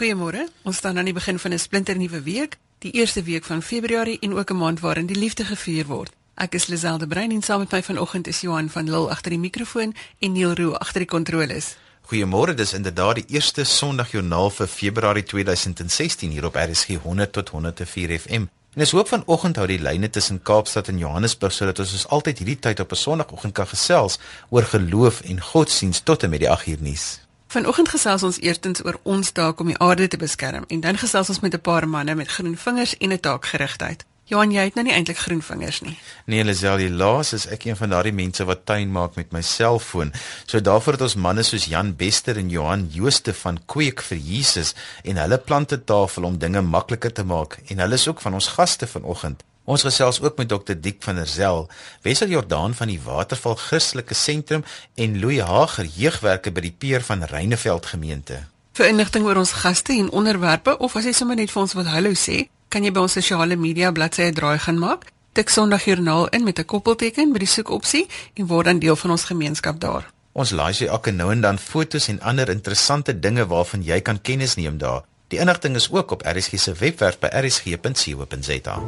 Goeiemôre. Ons staan aan die begin van 'n splinternuwe week, die eerste week van Februarie en ook 'n maand waarin die liefde gevier word. Ek is Liselde Brein en saam met my vanoggend is Johan van Lille agter die mikrofoon en Neil Roo agter die kontroles. Goeiemôre, dis inderdaad die eerste Sondagjoernaal vir Februarie 2016 hier op RSG 100 tot 104 FM. En is hoop vanoggend hou die lyne tussen Kaapstad en Johannesburg sodat ons soos altyd hierdie tyd op 'n Sondagoggend kan gesels oor geloof en godsdienst tot en met die 8 uur nuus. Vanoggend gesels ons eerstens oor ons taak om die aarde te beskerm en dan gesels ons met 'n paar manne met groen vingers en 'n taakgerigtheid. Johan, jy het nou nie eintlik groen vingers nie. Nee, Lisel, laas is ek een van daardie mense wat tuin maak met my selfoon. So daarvoor het ons manne soos Jan Bester en Johan Jooste van Kweek vir Jesus en hulle plante tafel om dinge makliker te maak en hulle is ook van ons gaste vanoggend. Ons gesels ook met Dr Diek van der Zel, Wessel Jordaan van die Waterval Christelike Sentrum en Louis Hager, jeugwerker by die Peer van Reineveld gemeente. Vir inligting oor ons gaste en onderwerpe of as jy sommer net vir ons wat hallo sê, kan jy by ons sosiale media bladsye draai gaan maak. Tik Sondagjoernaal in met 'n koppelteken by die soekopsie en word dan deel van ons gemeenskap daar. Ons laai sy elke nou en dan fotos en ander interessante dinge waarvan jy kan kennis neem daar. Die inligting is ook op RSG se webwerf by rsg.co.za.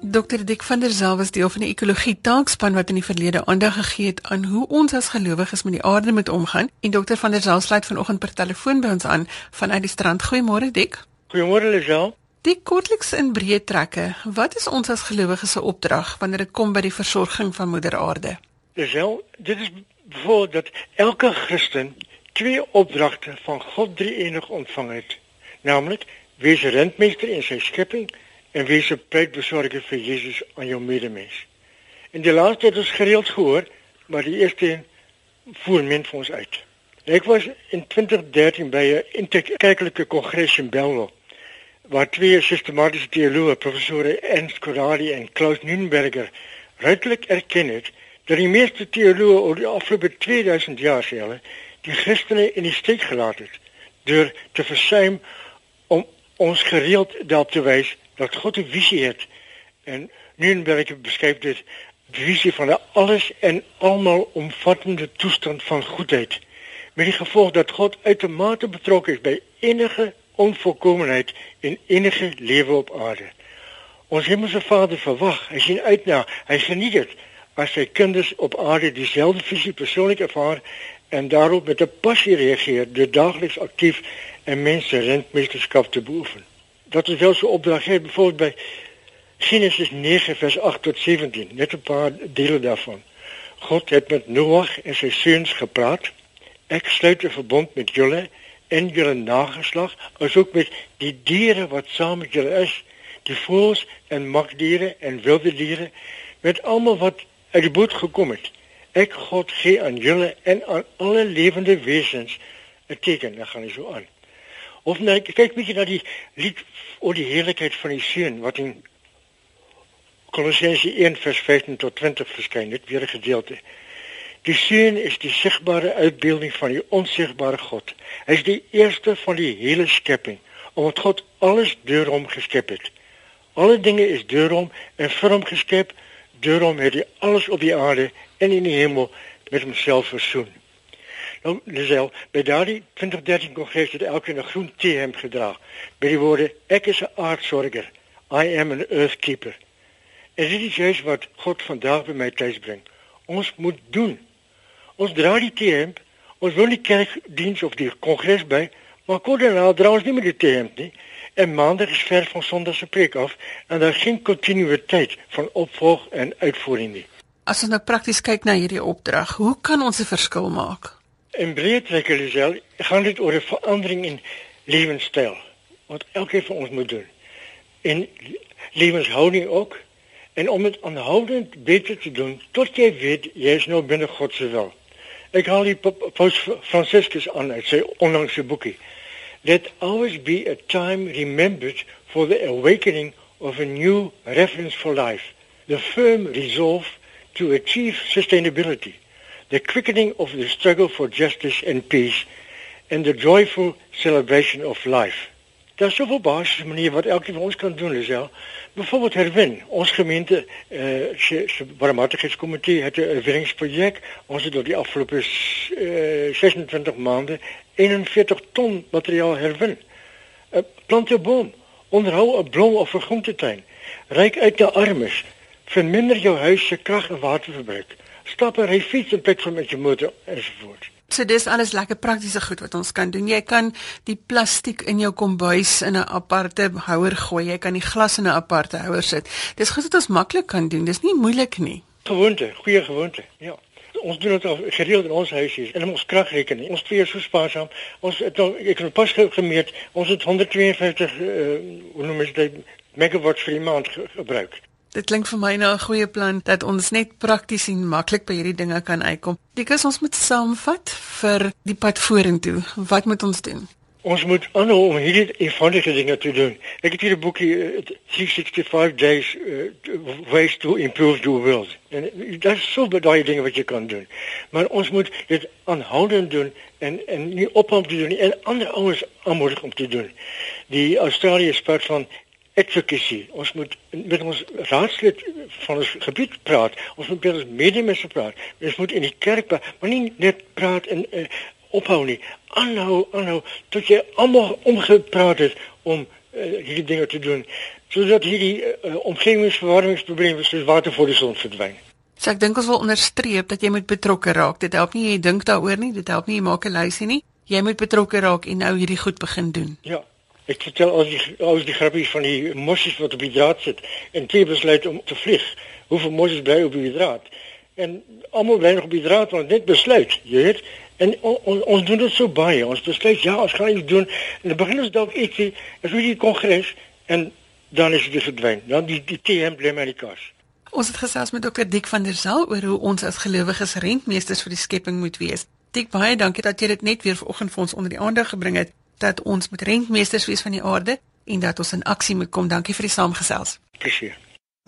Dr. Dik van der Zel was deel van die ekologie taakspan wat in die verlede aandag gegee het aan hoe ons as gelowiges met die aarde moet omgaan. En Dr. van der Zel sluit vanoggend per telefoon by ons aan vanuit die strand. Goeiemôre Dik. Goeiemôre Lisel. Dik kortliks in breë trekke, wat is ons as gelowiges se opdrag wanneer dit kom by die versorging van Moeder Aarde? Lisel, dit is voor dat elke Christen twee opdragte van God drie enig ontvang het. Naamlik wees rentmeester in sy skepping en wees 'n pleitbesorger vir Jesus aan jou medemens. In die laaste het ons gereeld gehoor, maar die eerste voer min vir ons uit. Ek was in 2013 by 'n interkerklike kongres in Bello waar twee sistematiese teoloë, professore Ernst Corradi en Klaus Nürnberger, ruitelik erken het dat die meeste teoloë oor die afgelope 2000 jaar sê hulle die Christene in die steek gelaat het deur te versuim om ons gereeld daarop te wys dat God 'n visie het en Nürnberg beskryf dit die visie van 'n alles en almal omvattende toestand van goedheid. Met die gevolg dat God uitermate betrokke is by enige onvolkomenheid en enige lewe op aarde. Ons hemelse Vader verwag, hy sien uit na, hy geniet dit as sy kinders op aarde dieselfde visie persoonlik ervaar en daarop met 'n passie reageer deur daagliks aktief en mense rentmeesterskap te beoefen. Dat is wel so opdrag hier byvoorbeeld by Genesis 9 vers 8 tot 17, net 'n paar dele daarvan. God het met Noag en sy seuns gepraat. Ek sluit 'n verbond met julle en julle nageslag, asook met die diere wat saam met julle is, die voëls en magdiere en wilde diere, met almal wat uit boot gekom het. Ek God gee aan julle en aan alle lewende wesens 'n teken, dan gaan hy so aan. Of nou kyk bietjie na die lied oor die heerlikheid van die seun wat in Kolossense 1:15 tot 20 verskyn, dit weer 'n gedeelte. Die seun is die sigbare uitbeelding van die onsigbare God. Hy is die eerste van die hele skepping, omdat God alles deur hom geskep het. Alle dinge is deur hom en vir hom geskep deur hom het hy alles op die aarde en in die hemel met homself versoen. Nou, Lisel, by daardie 2013 kongres het elke 'n groen T-hemp gedra met die woorde ek is 'n aardsorger, I am an earthkeeper. En dit is juist wat God vandag by my tuis bring. Ons moet doen. Ons dra die T-hemp, ons wil nie kerkdiens of die kongres by, maar kort daarna dra ons nie meer die T-hemp nie. En maandag is ver van Sondag se preek af en daar geen kontinuïteit van opvolg en uitvoering nie. As ons nou prakties kyk na hierdie opdrag, hoe kan ons 'n verskil maak? In breë trekke Lisel, gaan dit oor 'n verandering in lewenstyl wat elkeen van ons moet doen. En lewenshouding ook en om dit aanhoudend beter te doen tot jy weet jy is nou binne God se wil. Ek haal die Paus Franciscus aan uit sy onlangse boekie let always be a time remembered for the awakening of a new reference for life, the firm resolve to achieve sustainability, the quickening of the struggle for justice and peace, and the joyful celebration of life. Daar's soveel basiese maniere wat elkeen van ons kan doen, is ja. Byvoorbeeld herwin. Ons gemeente eh uh, se barmhartigheidskomitee het 'n herwinningsprojek. Ons het oor die afgelope uh, 26 maande 41 ton materiaal herwin. Uh, plant 'n boom, onderhou 'n blom of 'n groentetuin. Ryk uit na armes. Verminder jou huis se krag en waterverbruik. Stap 'n ry fiets in plek van met jou motor ensovoorts. So dis alles lekker praktiese goed wat ons kan doen. Jy kan die plastiek in jou kombuis in 'n aparte houer gooi. Jy kan die glas in 'n aparte houer sit. Dis goed wat ons maklik kan doen. Dis nie moeilik nie. Gewoonte, goeie gewoonte. Ja. Ons doen dit al gereeld in ons huisies en ons kragrekening. Ons twee is so spaarsaam. Ons het al ek het pas gemeet. Ons het 152 uh, hoe noem jy dit megawatts vir die maand gebruik. Dit klink vir my nou 'n goeie plan dat ons net prakties en maklik by hierdie dinge kan uitkom. Dikus ons moet saamvat vir die pad vorentoe. Wat moet ons doen? Ons moet aanhou om hierdie eenvoudige dinge te doen. Ek het hier 'n boekie uh, 365 days uh, ways to improve the world. En dit is so baie dinge wat jy kan doen. Maar ons moet dit aanhoudend doen en en nie ophou te doen en ander ouens aanmoedig om te doen. Die Australië spreek van advocacy. Ons moet met ons raadslid van ons gebied praat. Ons moet met ons medemense praat. Ons moet in die kerk praat, maar nie net praat en uh, ophou nie. Aanhou, aanhou tot jy almal omgepraat het om uh, hierdie dinge te doen sodat hierdie uh, omgewingsverwarmingsprobleme soos water voor die son verdwyn. So ek dink ons wil onderstreep dat jy moet betrokke raak. Dit help nie jy dink daaroor nie, dit help nie jy maak 'n lysie nie. Jy moet betrokke raak en nou hierdie goed begin doen. Ja. Ik vertel al die, al die grapjes van die mosjes wat op die draad zit. En twee besluit om te vliegen. Hoeveel mosjes blijven op die draad? En allemaal blijven nog op die draad, want dit besluit, je weet. En on, on, ons doen het zo bij. Ons besluit, ja, ons gaan iets doen. En dan beginnen ze dat iets, en dan die congres. En dan is weer verdwijnen. Dan die, die TM blijft maar die kas. Ons het gesels met dokter Dik van der Saal oor hoe ons as gelowiges rentmeesters vir die skepping moet wees. Dik, baie dankie dat jy dit net weer vanoggend vir ons onder die aandag gebring het dat ons moet rentmeesters wees van die aarde en dat ons in aksie moet kom. Dankie vir die saamgesels. Plezier.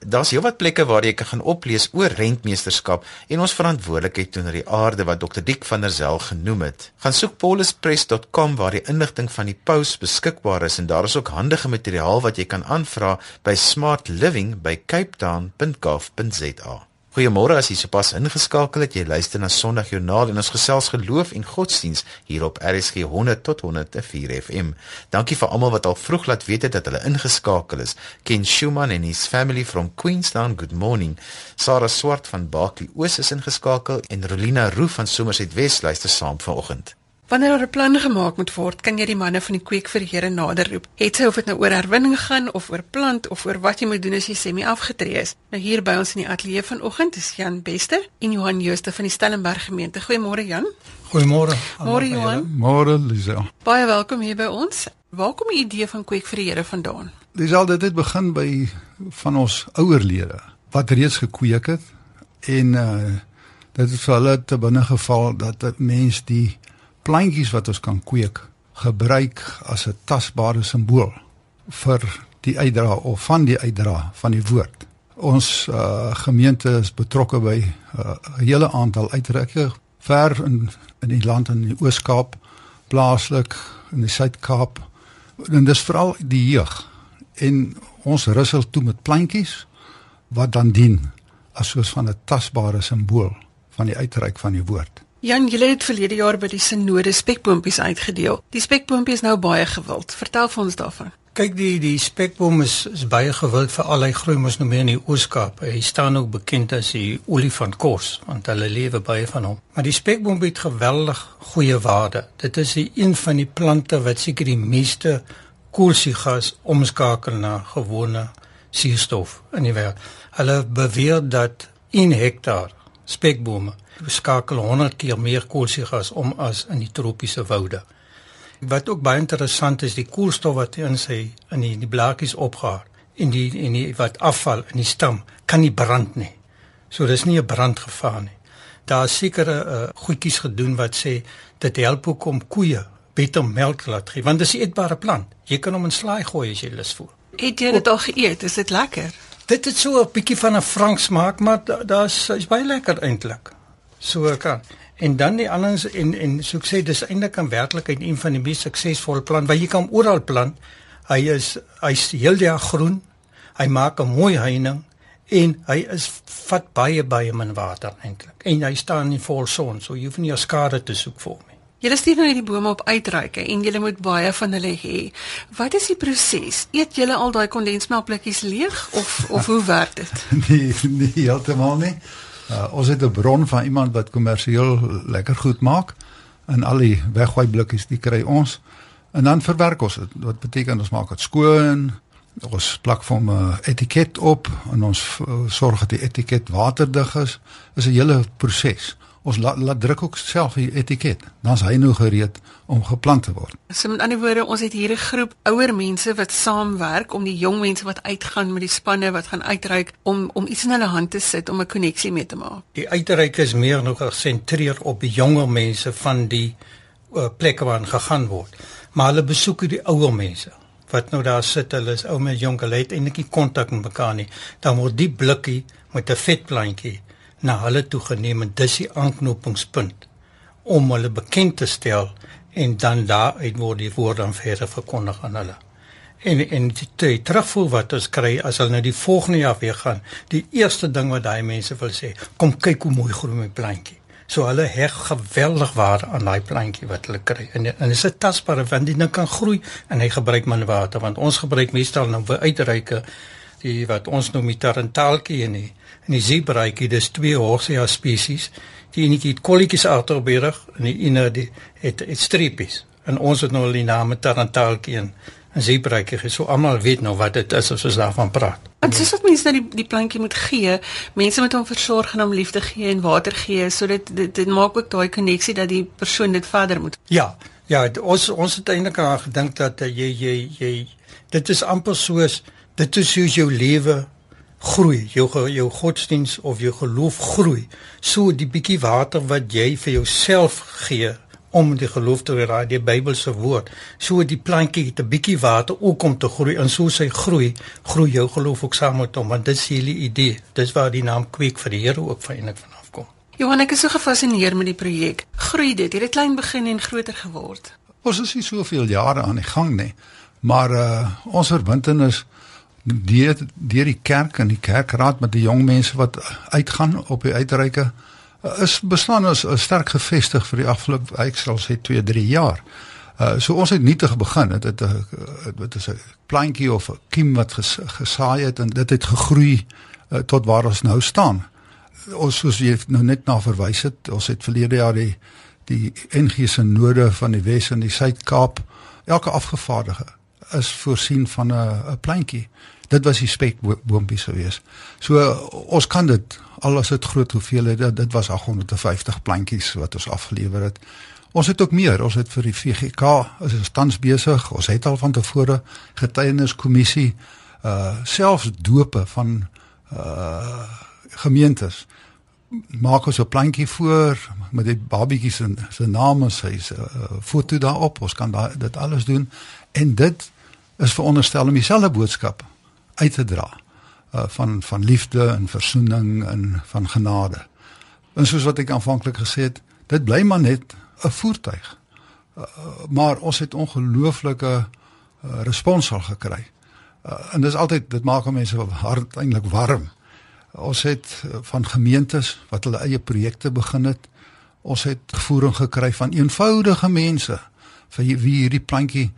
Daar's heelwat plekke waar jy kan gaan oplees oor rentmeesterskap en ons verantwoordelikheid teenoor die aarde wat Dr. Diek van der Zel genoem het. Gaan soek pauluspress.com waar die inligting van die paus beskikbaar is en daar is ook handige materiaal wat jy kan aanvra by smartliving@capetown.gov.za. Goeiemôre as jy sopas ingeskakel het. Jy luister na Sondag Joernaal en ons gesels geloof en godsdiens hier op RSG 100 tot 104 FM. Dankie vir almal wat al vroeg laat weet het dat hulle ingeskakel is. Ken Schumann and his family from Queenstown. Good morning. Sarah Swart van Barkley Oos is ingeskakel en Rolina Roo van Somerset West luister saam vanoggend. Wanneer daar 'n plan gemaak moet word, kan jy die manne van die kweek vir die Here nader roep. Het sy of dit nou oor herwinning gaan of oor plant of oor wat jy moet doen as jy semi afgetree is. Nou hier by ons in die ateljee vanoggend is Jan Bester en Johan Jooste van die Stellenberg gemeente. Goeiemôre Jan. Goeiemôre. Môre Johan. Môre Lisa. Baie welkom hier by ons. Waar kom die idee van kweek vir die Here vandaan? Dis al dit het begin by van ons ouerlede wat reeds gekweek het en uh dit het vir hulle te binne geval dat 'n mens die plantjies wat ons kan kweek gebruik as 'n tasbare simbool vir die uitdra of van die uitdra van die woord. Ons uh, gemeente is betrokke by uh, 'n hele aantal uitreike ver in in die land in die Oos-Kaap, plaaslik in die Suid-Kaap. En dis veral die jeug. En ons russel toe met plantjies wat dan dien as soos van 'n tasbare simbool van die uitreik van die woord. Jan, jy het verlede jaar by die sinode spekboompies uitgedeel. Die spekboompie is nou baie gewild. Vertel vir ons daarvan. Kyk, die die spekboom is is baie gewild vir al hy groei mos nou meer in die Ooskaap. Hy staan ook bekend as die olifantkos want hulle lewe baie van hom. Maar die spekboom het geweldig goeie waarde. Dit is die een van die plante wat seker die meeste koolsuurgas omskakel na gewone suurstof in die wêreld. Hulle beweer dat 1 hektaar spekbome skakel 100 keer meer koolsuurgas om as in die tropiese woude. Wat ook baie interessant is, die koolstof wat in sy in die, die blaartjies opgaar en die en die wat afval in die stam kan nie brand nie. So dis nie 'n brandgevaar nie. Daar is sekere uh, goedjies gedoen wat sê dit help ook om koeie beter melk laat gee want dit is 'n eetbare plant. Jy kan hom in slaai gooi as jy lus voel. Het jy dit al geëet? Is dit lekker? Dit het so 'n bietjie van 'n frank smaak, maar daar's da is baie lekker eintlik so kan. En dan die anders en en so ek sê dis eintlik aan werklikheid een van die mees suksesvolle plan wat jy kan oral plant. Hy is hy's heeldag groen. Hy maak 'n mooi heining en hy is vat baie baie min water eintlik. En hy staan in vol son, so jy hoef nie 'n skade te soek vir hom nie. Julle stuur nou hierdie bome op uitreike en julle moet baie van hulle hê. Wat is die proses? Eet julle al daai kondensmelkblikkies leeg of of hoe werk dit? nee, nee heeltemal nie. Uh, ons het 'n bron van iemand wat kommersieel lekker goed maak en al die weggooi blikkies die kry ons en dan verwerk ons dit. Wat beteken ons maak dit skoon, ons plak vir 'n uh, etiket op en ons uh, sorg dat die etiket waterdig is. Dit is 'n hele proses. Ons laat laat druk ook self die etiket. Dan's hy nou gereed om geplant te word. So met ander woorde, ons het hier 'n groep ouer mense wat saamwerk om die jong mense wat uitgaan met die spanne wat gaan uitreik om om iets in hulle hand te sit om 'n koneksie mee te maak. Die uitreik is meer nog gesentreer op die jonger mense van die uh, plekke waar gegaan word. Maar hulle besoek die ouer mense wat nou daar sit, hulle is ou met jonk, hulle het eintlik nie kontak met mekaar nie. Dan word die blikkie met 'n vetplantjie na hulle toe geneem en dis die aanknopingspunt om hulle bekend te stel en dan daar uit word die woord dan verder verkondig aan hulle. En en die, die terugvoer wat ons kry as hulle nou die volgende jaar weer gaan, die eerste ding wat daai mense wil sê, kom kyk hoe mooi groei my plantjie. So hulle heg geweldig waarde aan daai plantjie wat hulle kry. En en is 'n tasbare want dit kan groei en hy gebruik min water want ons gebruik meestal nou vir uitreike die wat ons noem die tarantaaltjie en die en die zebraatjie dis twee horsia spesies. Die enetjie het kolletjies agterberig en die ene die het het streepies. En ons het nou al die naam tarantaaltjie en 'n zebraatjie so almal weet nou wat dit is as ons daarvan praat. Want soos wat mense nou die die plantjie moet gee, mense moet hom versorg en hom liefde gee en water gee sodat dit dit maak ook daai koneksie dat die persoon dit verder moet. Ja. Ja, ons ons het eintlik aan gedink dat uh, jy jy jy dit is amper soos dit is soos jou lewe groei, jou jou godsdiens of jou geloof groei. So die bietjie water wat jy vir jouself gee om die geloof te raai die Bybelse woord. So die plantjie het 'n bietjie water ook om te groei en so sy groei, groei jou geloof ook saam met hom want dit is hierdie idee. Dis waar die naam kweek vir die Here ook van eintlik vanaf kom. Johan, ek is so gefassineer met die projek. Groei dit, het dit klein begin en groter geword. Ons is nie soveel jare aan die gang nie, maar uh ons verbintenis deur deur die kerk en die kerkraad met die jong mense wat uitgaan op die uitreike is beslaan as sterk gevestig vir die afgelope ek sal sê 2, 3 jaar. Uh so ons het nietig begin. Dit het 'n wat is 'n plantjie of 'n kiem wat ges, gesaai het en dit het gegroei uh, tot waar ons nou staan. Ons soos jy nou net na verwys het, ons het verlede jaar die die NG se node van die Wes en die Suid-Kaap elke afgevaardige is voorsien van 'n 'n plantjie. Dit was die spekboompies gewees. So ons kan dit al is dit groot hoeveelhede dit was 850 plantjies wat ons afgelewer het. Ons het ook meer. Ons het vir die VGK is ons tans besig ons het al van tevore getuieniskommissie uh selfs dope van uh gemeentes. Maak ons 'n plantjie voor met die babietjie se se naam en sy se uh, foto daarop. Ons kan daai dit alles doen. En dit is veronderstel om dieselfde boodskap uit te dra uh, van van liefde en versoening en van genade. En soos wat ek aanvanklik gesê het, dit bly maar net 'n voertuig. Uh, maar ons het ongelooflike uh, respons al gekry. Uh, en dis altyd dit maak mense hart eintlik warm. Ons het uh, van gemeentes wat hulle eie projekte begin het. Ons het gevoering gekry van eenvoudige mense vir wie hierdie plantjie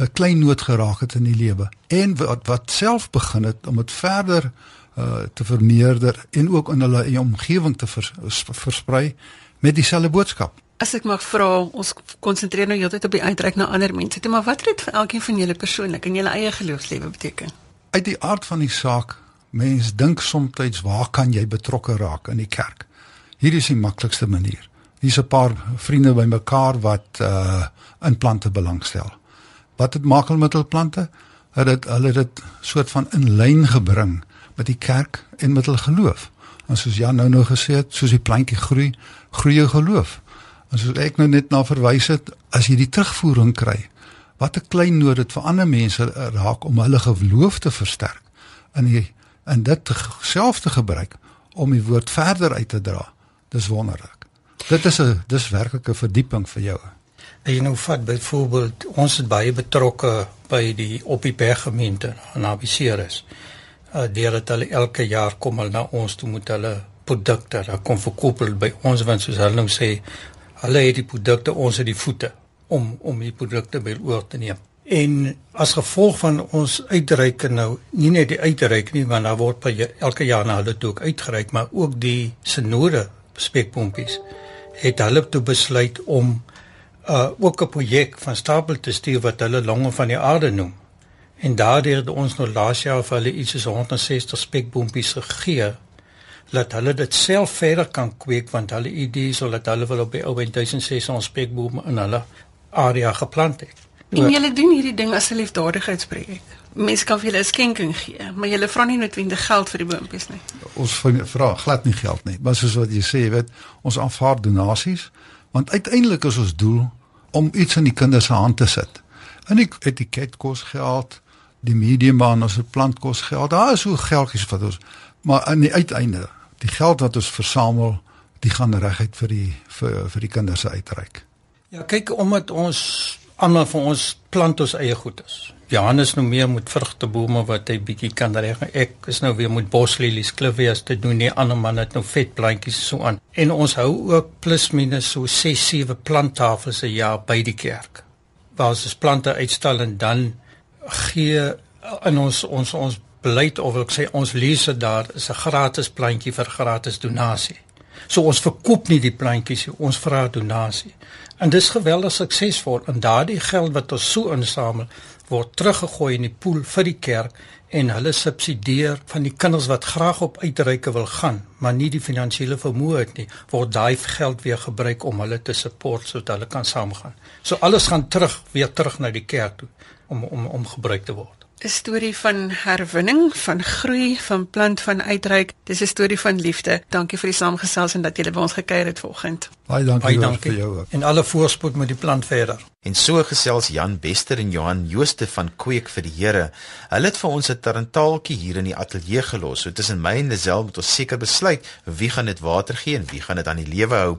'n klein noot geraak het in die lewe en wat wat self begin het om dit verder uh te vermeerder en ook in hulle omgewing te vers, versprei met dieselfde boodskap. As ek mag vra, ons konsentreer nou heeltyd op die uitreik na ander mense, maar wat het dit vir elkeen van julle persoonlik in julle eie geloofslewe beteken? Uit die aard van die saak, mens dink soms waar kan jy betrokke raak in die kerk? Hier is die maklikste manier. Hier's 'n paar vriende bymekaar wat uh in plante belangstel wat het maak hulle met hul plante? Het dit hulle dit soort van in lyn gebring met die kerk en met hul geloof. En soos Jan nou nou gesê het, soos die plantjie groei, groei jou geloof. En soos ek nou net na verwys het, as jy die terugvoering kry, wat 'n klein nood dit vir ander mense raak om hulle geloof te versterk in die en dit self te gebruik om die woord verder uit te dra. Dis wonderlik. Dit is 'n dis werklik 'n verdieping vir jou. Jy nou vat byvoorbeeld ons is baie betrokke by die op die berggemeente naby Ceres. Uh deurdat hulle elke jaar kom hulle na ons toe moet hulle produkte daar kom verkoop by ons want soos hulle nou sê hulle het die produkte ons het die voete om om die produkte by oor te neem. En as gevolg van ons uitreik nou, nie net die uitreik nie, want daar word by elke jaar na hulle toe ook uitgereik, maar ook die senode spekpompies het hulle toe besluit om uh ook 'n projek van stapel te stuur wat hulle longe van die aarde noem. En daardeur het ons nou laas jaar vir hulle iets soos 160 spekpompies gegee dat hulle dit self verder kan kweek want hulle idee is dat hulle wil op die ou 1600 spekbome in hulle area geplant het. En julle doen hierdie ding as 'n liefdadigheidsprojek. Mense kan vir julle 'n skenking gee, maar julle vra nie noodwendig geld vir die boontjies nie. Ons vra glad nie geld nie, maar soos wat jy sê, jy weet, ons aanvaar donasies want uiteindelik is ons doel om iets in die kinders se hand te sit. In die etiket kos geld, die medium baan as 'n plant kos geld. Daar is so geldjies wat ons maar aan die uiteinde, die geld wat ons versamel, die gaan reguit vir die vir vir die kinders uitreik. Ja, kyk omdat ons almal van ons plant ons eie goedes. Johannes nou meer met vrugtebome wat hy bietjie kan reg. Ek is nou weer met boslelies, klifwees te doen. Die ander man het nou vetplantjies so aan. En ons hou ook plus minus so 6, 7 planttafels 'n jaar by die kerk. Waar ons plante uitstal en dan gee in ons ons ons beleid of ek sê ons leese daar is 'n gratis plantjie vir gratis donasie. So ons verkoop nie die plantjies nie, ons vra donasie. En dis geweldig suksesvol en daardie geld wat ons so insamel word teruggegooi in die pool vir die kerk en hulle subsidieer van die kinders wat graag op uitreike wil gaan, maar nie die finansiële vermoë het nie, word daai geld weer gebruik om hulle te support sodat hulle kan saamgaan. So alles gaan terug weer terug na die kerk toe om om om gebruik te word. 'n storie van herwinning, van groei, van plant van uitreik. Dis 'n storie van liefde. Dankie vir die saamgesels en dat julle by ons gekuier het vanoggend. Baie dankie, Baie dankie vir jou ook. En alle voorspoed met die plant verder. En so gesels Jan Bester en Johan Jooste van Kweek vir die Here. Hulle het vir ons 'n tarantaaltjie hier in die ateljee gelos. So tussen my en Lisel moet ons seker besluit wie gaan dit water gee en wie gaan dit aan die lewe hou.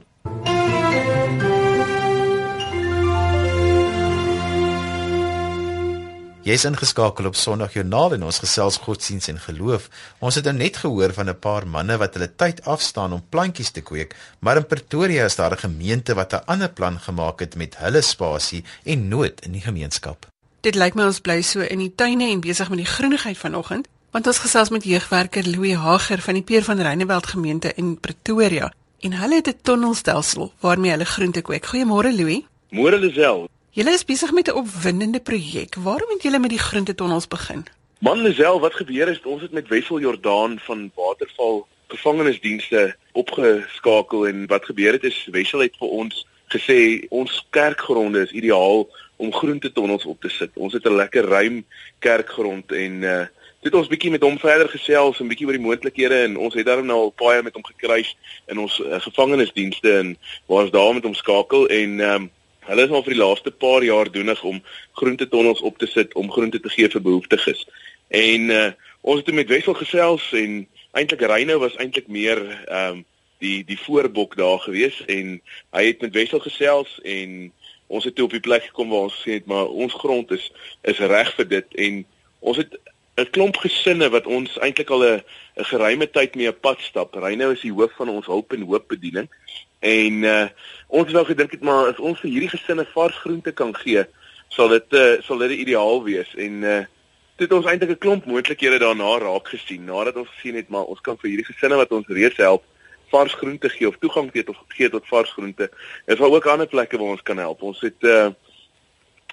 Jy's ingeskakel op Sondagjoernaal en ons gesels godsdiens en geloof. Ons het nou net gehoor van 'n paar manne wat hulle tyd afstaan om plantjies te kweek, maar in Pretoria is daar 'n gemeente wat 'n ander plan gemaak het met hulle spasie en nood in die gemeenskap. Dit lyk my ons bly so in die tuine en besig met die groenigheid vanoggend, want ons gesels met jeugwerker Louis Hager van die Peer van Reinewald gemeente in Pretoria en hulle het 'n tonnelstelsel waarmee hulle groente kweek. Goeiemôre Louis. Môre Lisel. Julle is besig met 'n opwindende projek. Waarom het julle met die groentetonnels begin? Man Lisel, wat gebeur is ons het met Wessel Jordaan van Waterval gevangenisdienste opgeskakel en wat gebeur het is Wessel het vir ons gesê ons kerkgronde is ideaal om groentetonnels op te sit. Ons het 'n lekker ruim kerkgrond en uh dit ons bietjie met hom verder gesels en bietjie oor die moontlikhede en ons het daarom nou al baie met hom gekruis in ons uh, gevangenisdienste en waar ons daar met hom skakel en um, Hulle is al vir die laaste paar jaar doenig om groentetonnels op te sit om groente te gee vir behoeftiges. En uh, ons het met Wessel gesels en eintlik Reynou was eintlik meer ehm um, die die voorbok daar gewees en hy het met Wessel gesels en ons het toe op die plek gekom waar ons sê het maar ons grond is is reg vir dit en ons het 'n klomp gesinne wat ons eintlik al 'n 'n geruime tyd mee op pad stap. Reynou is die hoof van ons hulp en hoop bediening En uh ons het wel gedink het maar as ons vir hierdie gesinne vars groente kan gee, sal dit uh sal dit ideaal wees. En uh het ons eintlik 'n klomp moontlikhede daarna raak gesien. Nadat ons gesien het maar ons kan vir hierdie gesinne wat ons reeds help vars groente gee of toegang gee tot gee tot vars groente. Is daar ook ander plekke waar ons kan help. Ons het uh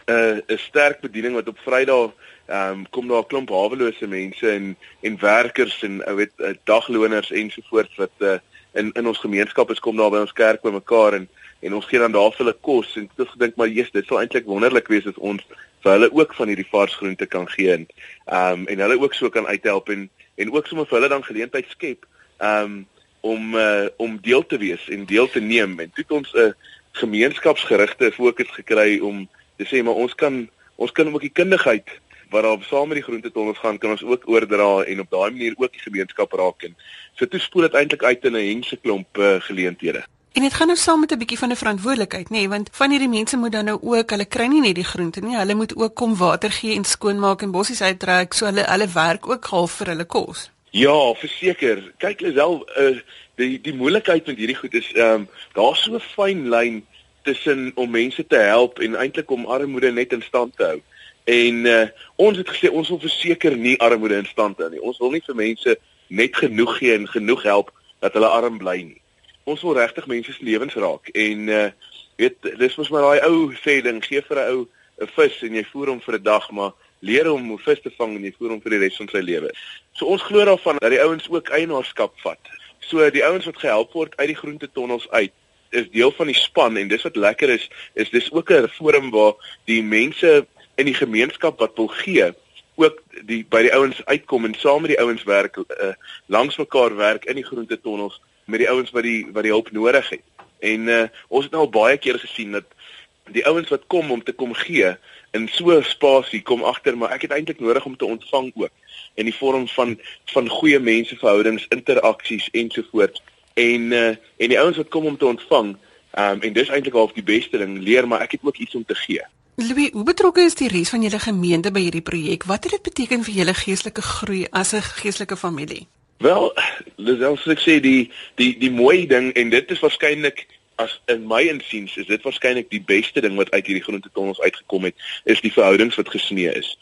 'n uh, 'n sterk bediening wat op Vrydag um, kom daar 'n klomp hawelose mense en en werkers en ou weet dagloners ensovoorts wat uh in in ons gemeenskap is kom daar by ons kerk bymekaar en en ons gee dan daar vir hulle kos en dit gedink maar Jesus dit sal eintlik wonderlik wees as ons vir hulle ook van hierdie vars groente kan gee en ehm um, en hulle ook so kan uithelp en en ook sommer vir hulle dan geleentheid skep ehm um, om uh, om deel te wees en deel te neem. En dit ons 'n uh, gemeenskapsgerigte fokus gekry om te sê maar ons kan ons kan ook die kundigheid wat daar saam met die groentetonnels gaan kan ons ook oordra en op daai manier ook die gemeenskap raak en so toe spoel dit eintlik uit in 'n hengse klomp uh, geleenthede. En dit gaan nou saam met 'n bietjie van 'n verantwoordelikheid, nê, nee, want van hierdie mense moet dan nou ook, hulle kry nie net die groente nie, hulle moet ook kom water gee en skoonmaak en bossies uittrek, so hulle hulle werk ook half vir hulle kos. Ja, verseker. Kyk Lisel, uh, die die moeilikheid met hierdie goed is ehm um, daar's so 'n fyn lyn tussen om mense te help en eintlik om armoede net in stand te hou. En uh, ons het gesê ons wil verseker nie armoede in stand hou nie. Ons wil nie vir mense net genoeg gee en genoeg help dat hulle arm bly nie. Ons wil regtig mense se lewens raak en uh, weet dis mos maar daai ou sê ding, gee vir 'n ou 'n vis en jy voer hom vir 'n dag, maar leer hom hoe vis te vang en jy voer hom vir die res van sy lewe. So ons glo daarvan dat die ouens ook eienaarskap vat. So die ouens wat gehelp word uit die groentetonnels uit is deel van die span en dis wat lekker is is dis ook 'n forum waar die mense in die gemeenskap wat wil gee ook die by die ouens uitkom en saam met die ouens werk uh, langs mekaar werk in die groentetonnels met die ouens wat die wat die hulp nodig het. En uh, ons het nou al baie keer gesien dat die ouens wat kom om te kom gee in so 'n spasie kom agter maar ek het eintlik nodig om te ontvang ook in die vorm van van goeie menseverhoudings, interaksies ensovoorts en uh, en die ouens wat kom om te ontvang um, en dis eintlik half die beste ding leer maar ek het ook iets om te gee. Louis, hoe betrokke is die res van julle gemeente by hierdie projek? Wat het dit beteken vir julle geestelike groei as 'n geestelike familie? Wel, dis als ek sê die die die mooi ding en dit is waarskynlik as in my insiens is dit waarskynlik die beste ding wat uit hierdie groentetonnels uitgekom het, is die verhoudings wat gesnee is.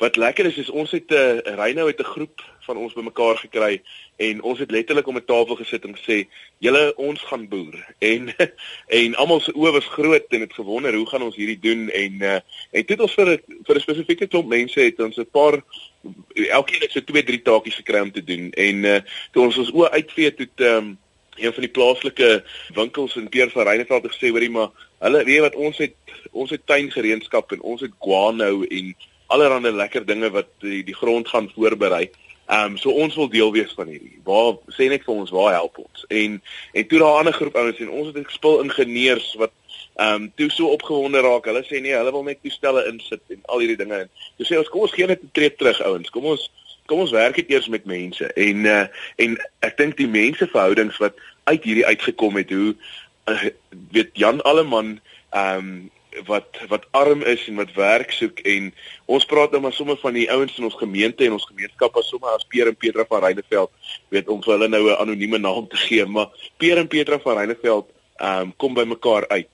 Wat lekker is is ons het 'n uh, eh, Reynou het 'n groep van ons bymekaar gekry en ons het letterlik om 'n tafel gesit en gesê julle ons gaan boer. En en almal se oë was groot en het gewonder hoe gaan ons hierdie doen? En uh, en dit ons vir vir 'n spesifieke klomp mense het ons 'n paar elkeen het so twee drie taakies gekry om te doen. En uh, toe ons ons oë uitvee toe um, een van die plaaslike winkels in Peer van Reyneveld het gesê hoorie maar hulle weet wat ons het ons het tuingereedskap en ons het guano en allerlei lekker dinge wat die, die grond gaan voorberei. Ehm um, so ons wil deel wees van hierdie. Waar sê net vir ons waar help ons? En en toe daar 'n ander groep ouens en ons het 'n spul ingenieurs wat ehm um, toe so opgewonde raak. Hulle sê nee, hulle wil net toestelle insit en al hierdie dinge. Toe sê ons kom ons gee net 'n tree terug ouens. Kom ons kom ons werk net eers met mense. En uh, en ek dink die menseverhoudings wat uit hierdie uitgekom het, hoe uh, weet Jan Alleman ehm um, wat wat arm is en wat werk soek en ons praat nou maar sommer van die ouens in ons gemeente en ons gemeenskap as sommer as Peer en Petra van Reineveld. Weet om vir hulle nou 'n anonieme naam te gee maar Peer en Petra van Reineveld um, kom by mekaar uit.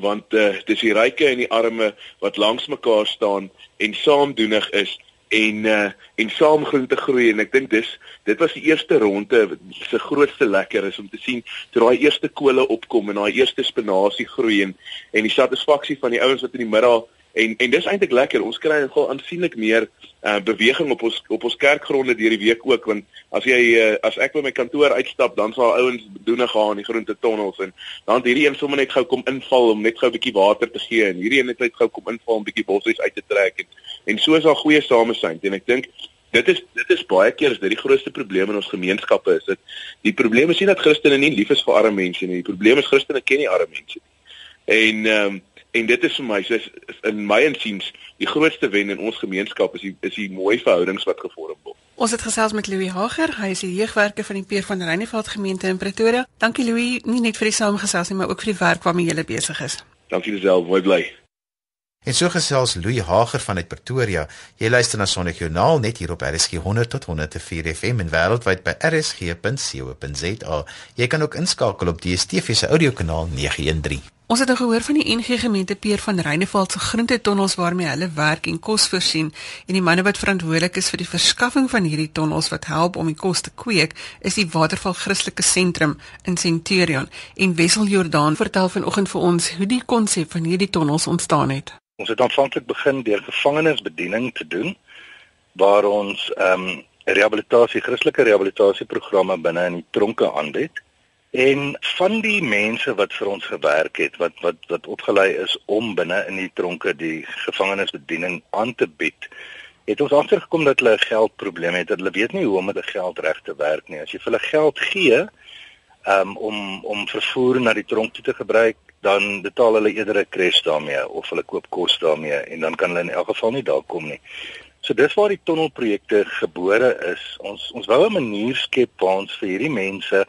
Want uh, dis die ryke en die arme wat langs mekaar staan en saamdoenig is en uh, en saam groen te groei. En ek dink dis dit was die eerste ronde se grootste lekker is om te sien toe daai eerste kole opkom en daai eerste spinasie groei en en die satisfaksie van die ouens wat in die middag En en dis eintlik lekker. Ons kry nogal aansienlik meer uh beweging op ons op ons kerkgronde deur die week ook want as jy uh, as ek by my kantoor uitstap, dan sal ouens bedoene gaan in die groente tonnels en dan het hierdie een sommer net gou kom inval om net gou 'n bietjie water te gee en hierdie een het net gou kom inval om bietjie bossies uit te trek en en so is daar goeie samesyn en ek dink dit is dit is baie keer is dit die grootste probleem in ons gemeenskappe is dit die probleem is nie dat Christene nie lief is vir arme mense nie. Die probleem is Christene ken nie arme mense nie. En ehm um, en dit is vir my so in my insiens die grootste wen in ons gemeenskap is die is die mooi verhoudings wat gevorm word. Ons het gesels met Louis Hager, hy is die jeugwerker van die Peer van Reyneveld gemeente in Pretoria. Dankie Louis, nie net vir die saamgesels nie, maar ook vir die werk waarmee jy besig is. Dankie self, mooi bly. En so gesels Louis Hager vanuit Pretoria. Jy luister na Sonic Journal net hier op RSG 100 tot 104 FM en wêreldwyd by rsg.co.za. Jy kan ook inskakel op DStv se audiokanaal 913. Ons het nou gehoor van die NG gemeente Peer van Reyneveld se groentetonnels waarmee hulle werk en kos voorsien en die manne wat verantwoordelik is vir die verskaffing van hierdie tonnels wat help om die kos te kweek is die Waterval Christelike Sentrum in Centurion en Wessel Jordaan vertel vanoggend vir ons hoe die konsep van hierdie tonnels ontstaan het. Ons het aanvanklik begin deur gevangenisbediening te doen waar ons ehm um, rehabilitasie Christelike rehabilitasieprogramme binne in die tronke aanbied. En van die mense wat vir ons gewerk het, wat wat wat opgelei is om binne in die tronke die gevangenisbediening aan te bied, het ons agtergekom dat hulle 'n geldprobleem het. Hulle weet nie hoe om met die geld reg te werk nie. As jy vir hulle geld gee, um, om om vervoer na die tronk toe te gebruik, dan betaal hulle eerder 'n kres daarmee of hulle koop kos daarmee en dan kan hulle in elk geval nie daar kom nie. So dis waar die tonnelprojekte gebore is. Ons ons wou 'n manier skep waar ons vir hierdie mense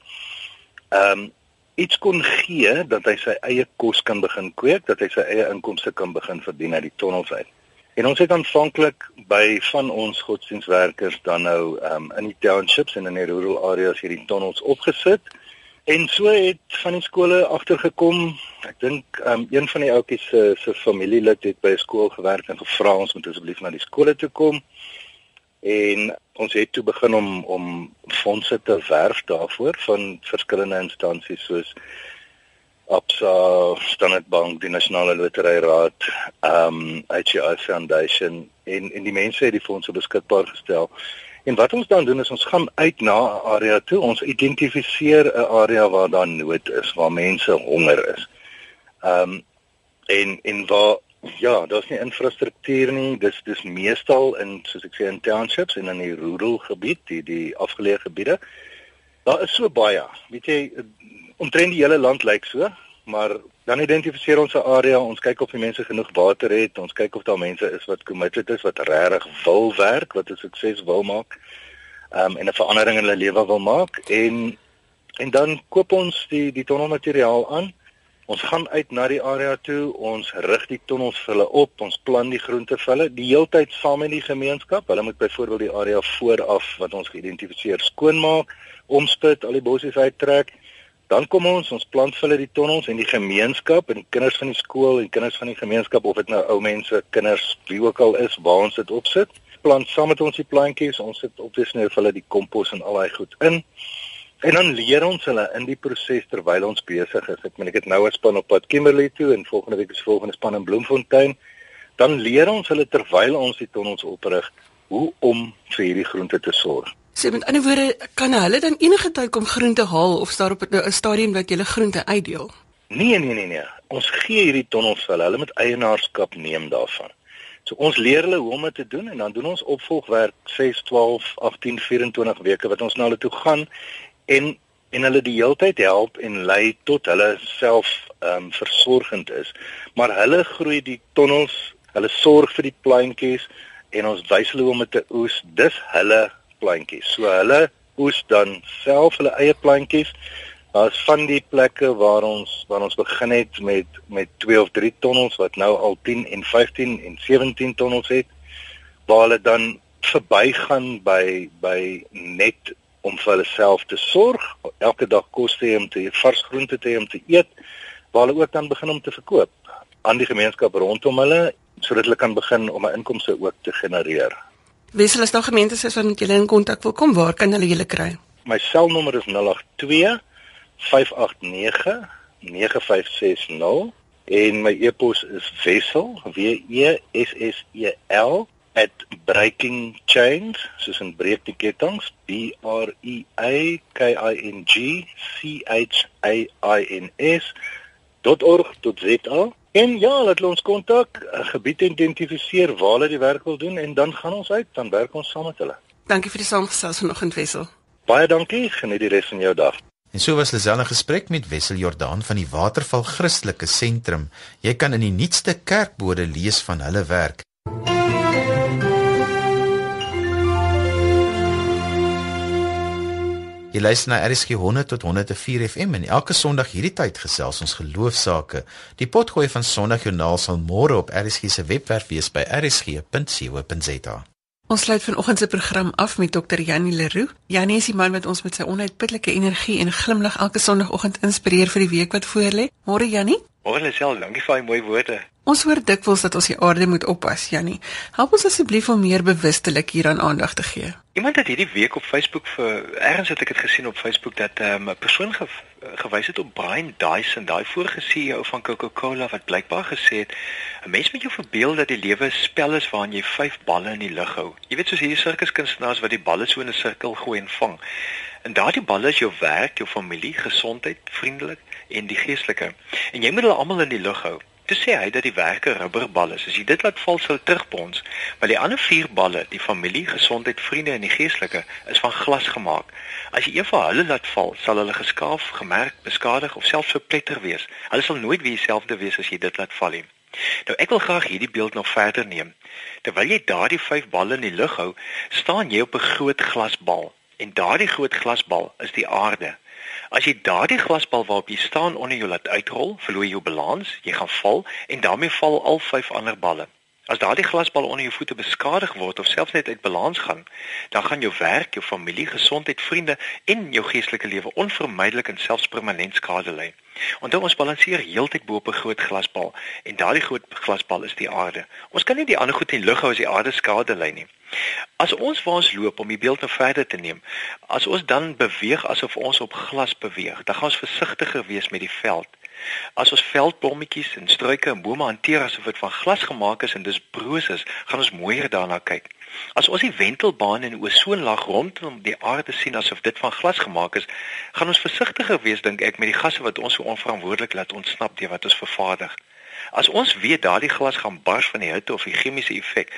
ehm um, iets kon gee dat hy sy eie kos kan begin kweek, dat hy sy eie inkomste kan begin verdien uit die tonnels uit. En ons het aanvanklik by van ons godsdienstwerkers dan nou um, in die townships en in die rural areas hierdie tonnels opgesit. En so het van die skole agtergekom. Ek dink um, een van die ouetjies se se familielid het by 'n skool gewerk en gevra ons moet asseblief na die skole toe kom. En ons het toe begin om om fondse te werf daarvoor van verskillende instansies soos Absa, Standard Bank, die Nasionale Lotery Raad, ehm um, HI Foundation en en die mense het die fondse beskikbaar gestel. En wat ons dan doen is ons gaan uit na 'n area toe. Ons identifiseer 'n area waar daar nood is, waar mense honger is. Ehm um, en en waar ja, daar's nie infrastruktuur nie. Dis dis meestal in soos ek sê in townships en in die rural gebied, die die afgeleë gebiede. Daar is so baie. Weet jy, omtrent die hele land lyk so, maar dan identifiseer ons 'n area, ons kyk of die mense genoeg water het, ons kyk of daar mense is wat committed is, wat regtig wil werk, wat 'n sukses wil maak. Ehm um, en 'n verandering in hulle lewe wil maak en en dan koop ons die die tonnelmateriaal aan. Ons gaan uit na die area toe, ons rig die tonnels vir hulle op, ons plan die groente vir hulle. Die heeltyd saam met die gemeenskap. Hulle moet byvoorbeeld die area vooraf wat ons geïdentifiseer skoonmaak, omspit, al die bossies uittrek. Dan kom ons, ons plant hulle die tonnels en die gemeenskap en die kinders van die skool en kinders van die gemeenskap of dit nou ou mense, kinders, wie ook al is, waar ons dit opsit, plant saam met ons die plantjies, ons sit op dis nou vir hulle die kompos en al daai goed in. En dan leer ons hulle in die proses terwyl ons besig is. Ek meen ek het nou 'n span op pad Kimberley toe en volgende week is volgende span in Bloemfontein. Dan leer ons hulle terwyl ons die tonnels oprig hoe om vir hierdie groente te sorg. So met ander woorde, kan hulle dan enige tyd kom groente haal of staan op 'n stadium dat jy groente uitdeel? Nee, nee, nee, nee. Ons gee hierdie tonnels vir hulle. Hulle moet eienaarskap neem daarvan. So ons leer hulle hoe om dit te doen en dan doen ons opvolgwerk 6, 12, 18, 24 weke wat ons na hulle toe gaan en en hulle die heeltyd help en lei tot hulle self ehm um, versorgend is. Maar hulle groei die tonnels, hulle sorg vir die plantjies en ons wys hulle hoe om te oes. Dis hulle plantjies. So hulle oes dan self hulle eie plantjies. Daar's van die plekke waar ons waar ons begin het met met 2 of 3 tonnels wat nou al 10 en 15 en 17 tonnels het waar hulle dan verbygaan by by net om vir hulle self te sorg, elke dag kos te hê om te vars groente te hê om te eet, waar hulle ook dan begin om te verkoop aan die gemeenskap rondom hulle sodat hulle kan begin om 'n inkomste ook te genereer. Wissel as daar gemeentes is wat met julle in kontak wil kom, waar kan hulle julle kry? My selnommer is 082 589 9560 en my e-pos is wissel w e s s e l @breakingchains soos 'n breek die ketTINGS b r e a k i n g c h a i n s.org.za En ja, laat ons kontak, 'n gebied identifiseer waar hulle die werk wil doen en dan gaan ons uit, dan werk ons saam met hulle. Dankie vir die saamgesels vanoggend Wessel. Baie dankie, geniet die res van jou dag. En so was Lisel in gesprek met Wessel Jordaan van die Waterval Christelike Sentrum. Jy kan in die nuutste kerkbode lees van hulle werk. Jy luister na RSG 100 tot 104 FM en elke Sondag hierdie tyd gesels ons geloofsaake. Die potgooi van Sondagjoernaal sal môre op RSG se webwerf wees by rsg.co.za. Ons sluit vanoggend se program af met Dr. Janie Leroux. Janie is die man wat ons met sy onuitputlike energie en glimlag elke Sondagoggend inspireer vir die week wat voorlê. Môre Janie? Môre Lisel, dankie vir daai mooi woorde. Ons hoor dikwels dat ons die aarde moet oppas, Jannie. Help ons asseblief om meer bewustelik hieraan aandag te gee. Iemand het hierdie week op Facebook vir ergens het ek dit gesien op Facebook dat ehm, 'n um, persoon ge, gewys het op Brian Dyson, daai vorige CEO van Coca-Cola wat blykbaar gesê het 'n mens moet jou verbeel dat die lewe 'n spel is waarin jy vyf balle in die lug hou. Jy weet soos hierdie sirkuskunstenaars wat die balle so in 'n sirkel gooi en vang. En daardie balle is jou werk, jou familie, gesondheid, vriendelik en die geestelike. En jy moet hulle almal in die lug hou. Toe sê hy dat die werke rubberbal is. As jy dit laat val sou terugbons, maar die ander vier balle, die familie, gesondheid, vriende en die geestelike, is van glas gemaak. As jy een van hulle laat val, sal hulle geskaaf, gemerk, beskadig of selfs verpletter wees. Hulle sal nooit weer dieselfde wees as jy dit laat val nie. Nou ek wil graag hierdie beeld nog verder neem. Terwyl jy daardie vyf balle in die lug hou, staan jy op 'n groot glasbal en daardie groot glasbal is die aarde. As jy daardie glasbal waarop jy staan onder jou laat uitrol, verloor jy jou balans, jy gaan val en daarmee val al vyf ander balle. As daardie glasbal onder jou voete beskadig word of selfs net uit balans gaan, dan gaan jou werk, jou familie, gesondheid, vriende en jou geestelike lewe onvermydelik en selfs permanent skade ly. Onthou ons balanseer heeltyd bo op 'n groot glasbal en daardie groot glasbal is die aarde. Ons kan nie die ander goed in lug hou as die aarde skade ly nie. As ons waar ons loop om die beeld nou verder te neem, as ons dan beweeg asof ons op glas beweeg, dan gaan ons versigtiger wees met die veld. As ons veldblommetjies en struike en bome hanteer asof dit van glas gemaak is en dis broos is, gaan ons mooier daarna kyk. As ons die wentelbaan en ozonlaag rondom die aarde sien asof dit van glas gemaak is, gaan ons versigtiger wees dink ek met die gasse wat ons so onverantwoordelik laat ontsnap deur wat ons vervaardig. As ons weet daardie glas gaan bars van die hitte of die chemiese effek,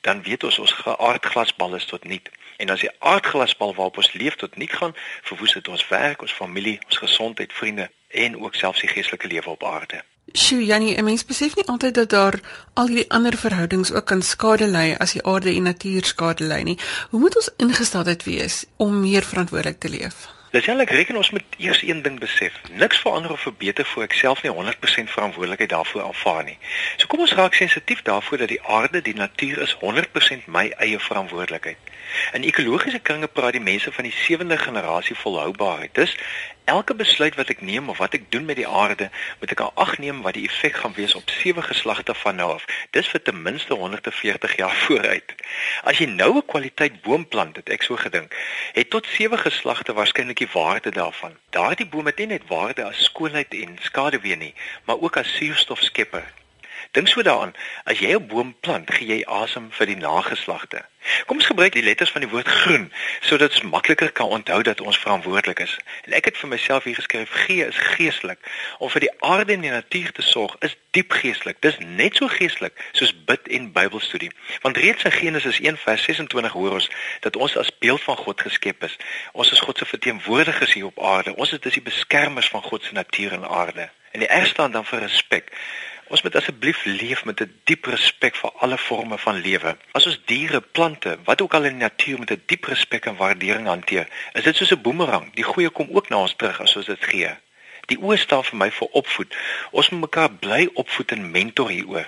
dan weet ons ons aardglasbal is tot niet. En as die aardglasbal waarop ons leef tot niet gaan, verwoes dit ons werk, ons familie, ons gesondheid, vriende en ook selfs die geestelike lewe op aarde. Sjoe, Jannie, 'n mens besef nie altyd dat daar al hierdie ander verhoudings ook kan skade ly as die aarde en natuur skade ly nie. Hoe moet ons ingesteldheid wees om meer verantwoordelik te leef? Dis eintlik reken ons moet eers een ding besef. Niks verander of verbeter voor ek self nie 100% verantwoordelikheid daarvoor aanvaar nie. So kom ons raak sensitief daarvoor dat die aarde, die natuur is 100% my eie verantwoordelikheid. In ekologiese kringe praat die mense van die sewende generasie volhoubaarheid. Dis elke besluit wat ek neem of wat ek doen met die aarde, moet ek ag neem wat die effek gaan wees op sewe geslagte van nou af. Dis vir ten minste 140 jaar vooruit. As jy nou 'n kwaliteit boom plant, het ek so gedink, het tot sewe geslagte waarskynlik die waarde daarvan. Daardie boom het nie net waarde as skoonheid en skaduwee nie, maar ook as suurstofskepper. Dink so daaraan, as jy 'n boom plant, gee jy asem vir die nageslagte. Kom ons gebruik die letters van die woord groen sodat ons makliker kan onthou dat ons verantwoordelik is. En ek het vir myself hier geskryf: G is geestelik. Om vir die aarde en die natuur te sorg is diep geestelik. Dis net so geestelik soos bid en Bybelstudie. Want reeds in Genesis 1:26 hoor ons dat ons as beeld van God geskep is. Ons is God se verteenwoordigers hier op aarde. Ons is dus die beskermers van God se natuur en aarde. En die erg staan dan vir respek. Ons moet asseblief leef met 'n diep respek vir alle forme van lewe. As ons diere, plante, wat ook al in die natuur met 'n diep respek en waardering hanteer, is dit soos 'n boemerang. Die goeie kom ook na ons terug as ons dit gee. Die oë staan vir my vir opvoed. Ons moet mekaar bly opvoed en mentor hieroor.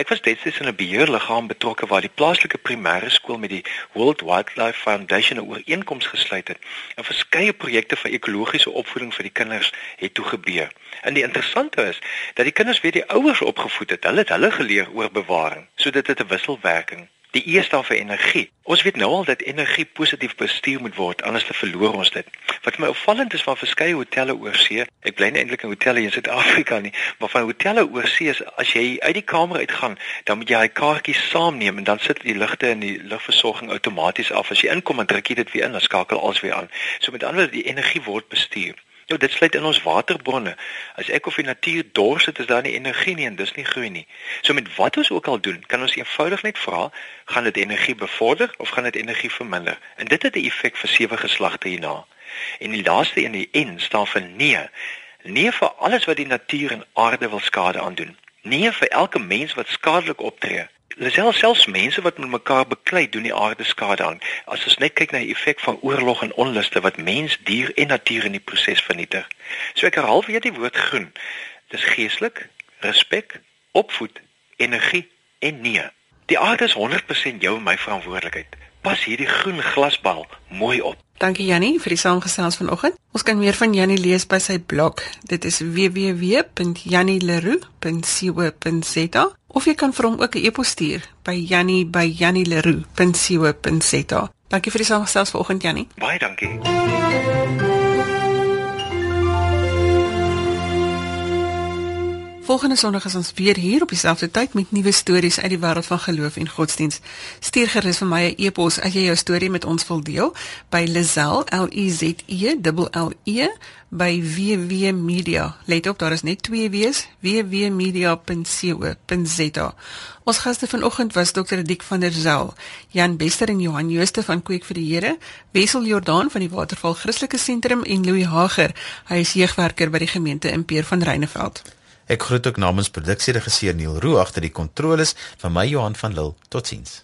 Ek was destyds in 'n beheerliggaam betrokke waar die plaaslike primêre skool met die World Wildlife Foundation 'n ooreenkoms gesluit het. 'n Verskeie projekte vir ekologiese opvoeding vir die kinders het toe gebeur. En die interessante is dat die kinders weer die ouers opgevoed het. Hulle het hulle geleer oor bewaring, sodat dit 'n wisselwerking Die E staan vir energie. Ons weet nou al dat energie positief bestuur moet word, anders te verloor ons dit. Wat my opvallend is van verskeie hotelle oor see, ek bly nie eintlik in hotelle in Suid-Afrika nie, maar van hotelle oor see is as jy uit die kamer uitgaan, dan moet jy hy kaartjies saamneem en dan sit die ligte en die lugversorging outomaties af. As jy inkom, dan druk jy dit weer in, dan skakel alles weer aan. So met ander woorde, die energie word bestuur. Nou dit sluit in ons waterbronne. As ek of die natuur dors het, is daar nie energie nie en dis nie groei nie. So met wat ons ook al doen, kan ons eenvoudig net vra, gaan dit energie bevorder of gaan dit energie verminder? En dit het 'n effek vir sewe geslagte hierna. En die laaste een, die N staan vir nee. Nee vir alles wat die natuur en aarde wil skade aandoen. Nee vir elke mens wat skadelik optree. Lisel selfs mense wat met mekaar beklei doen die aarde skade aan. As ons net kyk na die effek van oorlog en onluste wat mens, dier en natuur in die proses vernietig. So ek herhaal weer die woord groen. Dis geestelik, respek, opvoed, energie en nee. Die aarde is 100% jou en my verantwoordelikheid. Pas hierdie groen glasbal mooi op. Dankie Jannie vir die saamgesels vanoggend. Ons kan meer van Jannie lees by sy blog. Dit is www.jannieleroux.co.za of jy kan vir hom ook 'n e-pos stuur by jannie@jannieleroux.co.za. Dankie vir die saamgesels vanoggend Jannie. Baie dankie. Volgende Sondag is ons weer hier op dieselfde tyd met nuwe stories uit die wêreld van geloof en godsdiens. Stuur gerus vir my 'n e-pos as jy jou storie met ons wil deel by Lizel L I Z E L L E by www.media. Let op, daar is net twee W's, www.media.co.za. Ons gaste vanoggend was Dr. Dik van der Zel, Jan Bester en Johan Jooste van Kweek vir die Here, Wessel Jordaan van die Waterval Christelike Sentrum en Louis Hager, hy is jeugwerker by die gemeente in Peer van Reyneveld. Ek groet ook namens produksieregisseur Neil Roo agter die kontroles van my Johan van Lille. Totsiens.